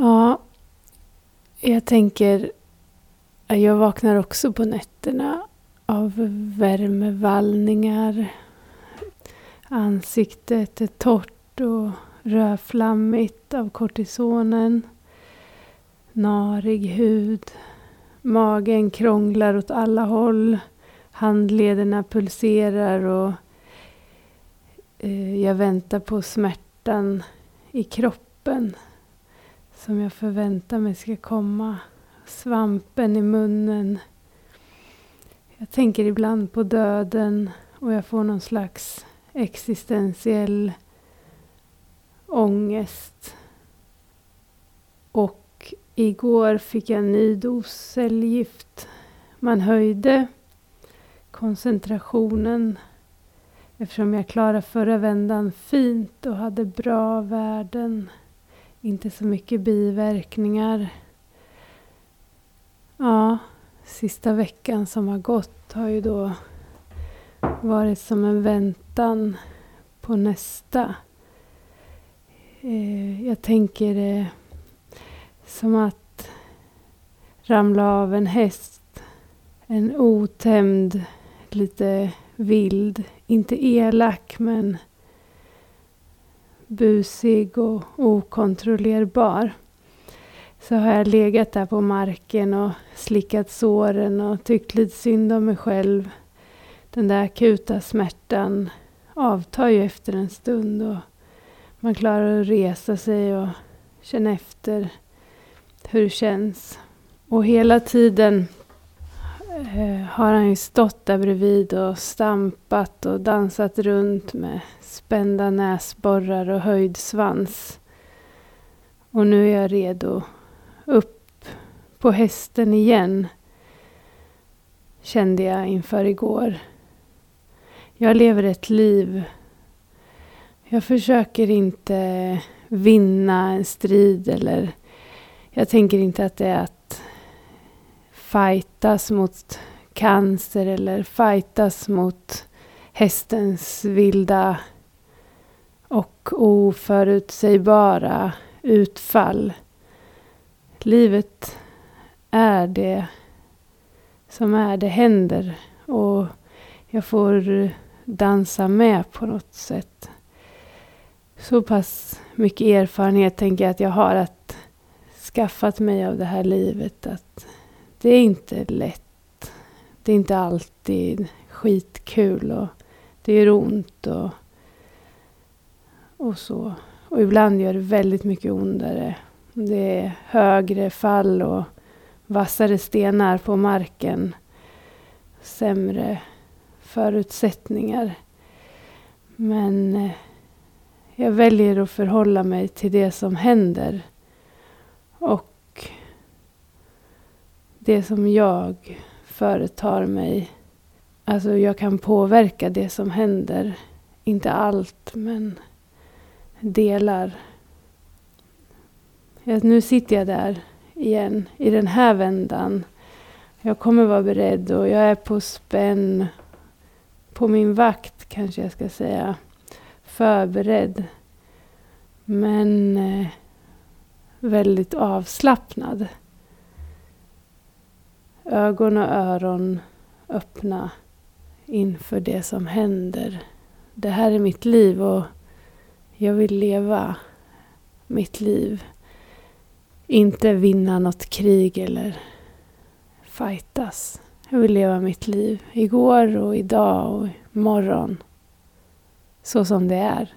Ja, jag tänker... Jag vaknar också på nätterna av värmevallningar. Ansiktet är torrt och rödflammigt av kortisonen. Narig hud. Magen krånglar åt alla håll. Handlederna pulserar och eh, jag väntar på smärtan i kroppen som jag förväntar mig ska komma. Svampen i munnen. Jag tänker ibland på döden och jag får någon slags existentiell ångest. Och igår fick jag en ny dos cellgift. Man höjde koncentrationen eftersom jag klarade förra vändan fint och hade bra värden. Inte så mycket biverkningar. Ja, sista veckan som har gått har ju då varit som en väntan på nästa. Eh, jag tänker det som att ramla av en häst. En otämjd, lite vild, inte elak men busig och okontrollerbar. Så har jag legat där på marken och slickat såren och tyckt lite synd om mig själv. Den där akuta smärtan avtar ju efter en stund och man klarar att resa sig och känna efter hur det känns. Och hela tiden Eh, har han ju stått där bredvid och stampat och dansat runt med spända näsborrar och höjd svans. Och nu är jag redo upp på hästen igen. Kände jag inför igår. Jag lever ett liv. Jag försöker inte vinna en strid eller jag tänker inte att det är att fightas mot cancer eller fightas mot hästens vilda och oförutsägbara utfall. Livet är det som är, det händer och jag får dansa med på något sätt. Så pass mycket erfarenhet tänker jag att jag har att skaffat mig av det här livet att det är inte lätt. Det är inte alltid skitkul och det gör ont och, och så. Och ibland gör det väldigt mycket ondare. Det är högre fall och vassare stenar på marken. Sämre förutsättningar. Men eh, jag väljer att förhålla mig till det som händer. Och det som jag företar mig. Alltså jag kan påverka det som händer. Inte allt, men delar. Nu sitter jag där igen i den här vändan. Jag kommer vara beredd och jag är på spänn. På min vakt kanske jag ska säga. Förberedd. Men eh, väldigt avslappnad. Ögon och öron öppna inför det som händer. Det här är mitt liv och jag vill leva mitt liv. Inte vinna något krig eller fightas. Jag vill leva mitt liv igår och idag och imorgon. Så som det är.